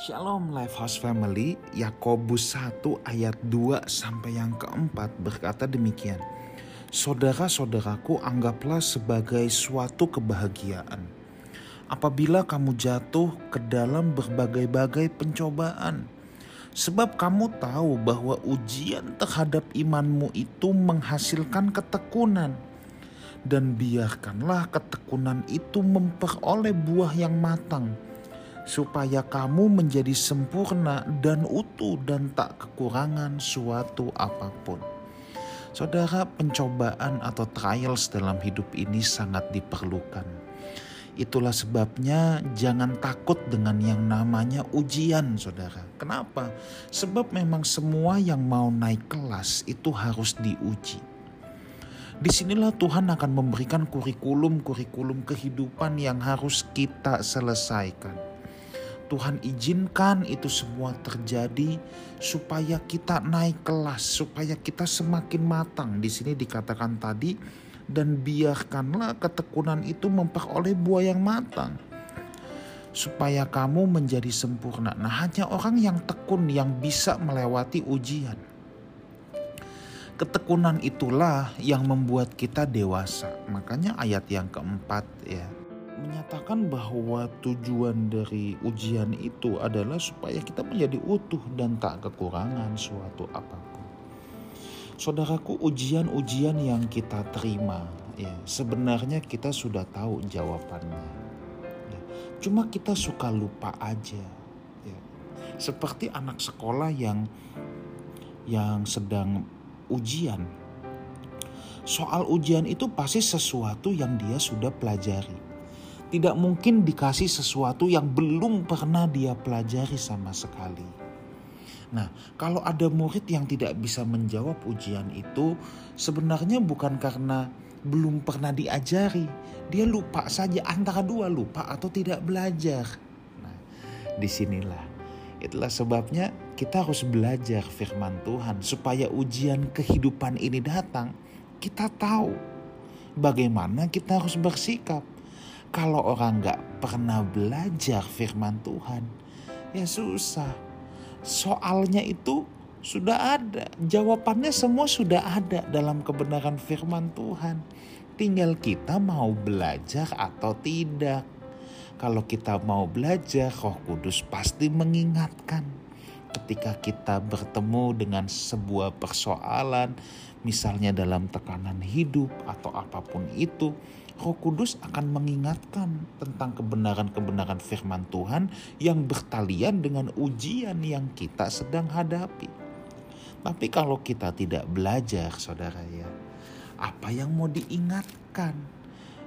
Shalom Lifehouse Family, Yakobus 1 ayat 2 sampai yang keempat berkata demikian. Saudara-saudaraku anggaplah sebagai suatu kebahagiaan. Apabila kamu jatuh ke dalam berbagai-bagai pencobaan. Sebab kamu tahu bahwa ujian terhadap imanmu itu menghasilkan ketekunan. Dan biarkanlah ketekunan itu memperoleh buah yang matang supaya kamu menjadi sempurna dan utuh dan tak kekurangan suatu apa pun. Saudara, pencobaan atau trials dalam hidup ini sangat diperlukan. Itulah sebabnya jangan takut dengan yang namanya ujian, saudara. Kenapa? Sebab memang semua yang mau naik kelas itu harus diuji. Di sinilah Tuhan akan memberikan kurikulum-kurikulum kehidupan yang harus kita selesaikan Tuhan izinkan itu semua terjadi supaya kita naik kelas, supaya kita semakin matang. Di sini dikatakan tadi dan biarkanlah ketekunan itu memperoleh buah yang matang supaya kamu menjadi sempurna. Nah, hanya orang yang tekun yang bisa melewati ujian. Ketekunan itulah yang membuat kita dewasa. Makanya ayat yang keempat ya menyatakan bahwa tujuan dari ujian itu adalah supaya kita menjadi utuh dan tak kekurangan suatu apa pun. Saudaraku, ujian-ujian yang kita terima, ya sebenarnya kita sudah tahu jawabannya. Ya, cuma kita suka lupa aja. Ya. Seperti anak sekolah yang yang sedang ujian. Soal ujian itu pasti sesuatu yang dia sudah pelajari tidak mungkin dikasih sesuatu yang belum pernah dia pelajari sama sekali. Nah, kalau ada murid yang tidak bisa menjawab ujian itu, sebenarnya bukan karena belum pernah diajari, dia lupa saja antara dua lupa atau tidak belajar. Nah, di sinilah itulah sebabnya kita harus belajar firman Tuhan supaya ujian kehidupan ini datang, kita tahu bagaimana kita harus bersikap kalau orang nggak pernah belajar firman Tuhan, ya susah. Soalnya itu sudah ada, jawabannya semua sudah ada dalam kebenaran firman Tuhan. Tinggal kita mau belajar atau tidak. Kalau kita mau belajar, Roh Kudus pasti mengingatkan ketika kita bertemu dengan sebuah persoalan, misalnya dalam tekanan hidup atau apa pun itu, Roh Kudus akan mengingatkan tentang kebenaran-kebenaran firman Tuhan yang bertalian dengan ujian yang kita sedang hadapi. Tapi kalau kita tidak belajar, saudara ya, apa yang mau diingatkan?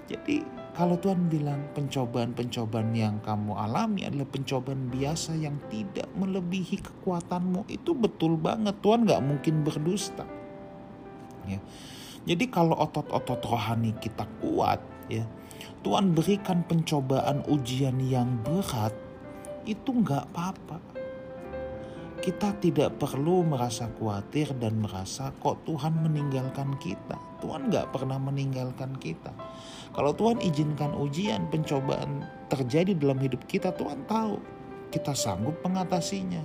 Jadi kalau Tuhan bilang pencobaan-pencobaan yang kamu alami adalah pencobaan biasa yang tidak melebihi kekuatanmu, itu betul banget. Tuhan gak mungkin berdusta. Ya. Jadi kalau otot-otot rohani kita kuat ya, Tuhan berikan pencobaan ujian yang berat itu nggak apa-apa. Kita tidak perlu merasa khawatir dan merasa kok Tuhan meninggalkan kita. Tuhan nggak pernah meninggalkan kita. Kalau Tuhan izinkan ujian, pencobaan terjadi dalam hidup kita, Tuhan tahu kita sanggup mengatasinya.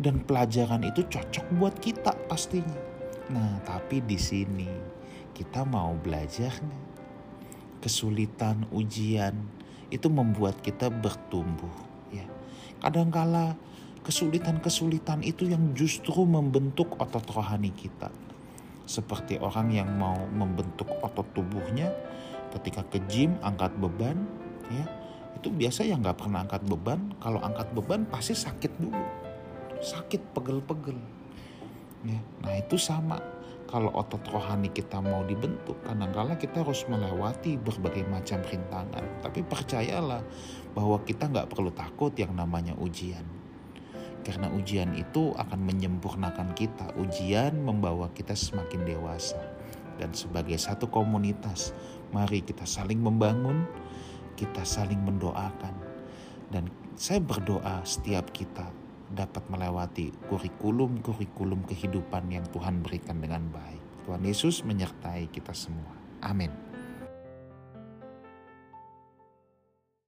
Dan pelajaran itu cocok buat kita pastinya. Nah, tapi di sini kita mau belajar Kesulitan ujian itu membuat kita bertumbuh ya. Kadangkala kesulitan-kesulitan itu yang justru membentuk otot rohani kita. Seperti orang yang mau membentuk otot tubuhnya ketika ke gym angkat beban ya itu biasa yang nggak pernah angkat beban kalau angkat beban pasti sakit dulu sakit pegel-pegel Ya, nah itu sama kalau otot rohani kita mau dibentuk, kadangkala kita harus melewati berbagai macam rintangan. Tapi percayalah bahwa kita nggak perlu takut yang namanya ujian. Karena ujian itu akan menyempurnakan kita. Ujian membawa kita semakin dewasa. Dan sebagai satu komunitas, mari kita saling membangun, kita saling mendoakan. Dan saya berdoa setiap kita dapat melewati kurikulum-kurikulum kehidupan yang Tuhan berikan dengan baik. Tuhan Yesus menyertai kita semua. Amin.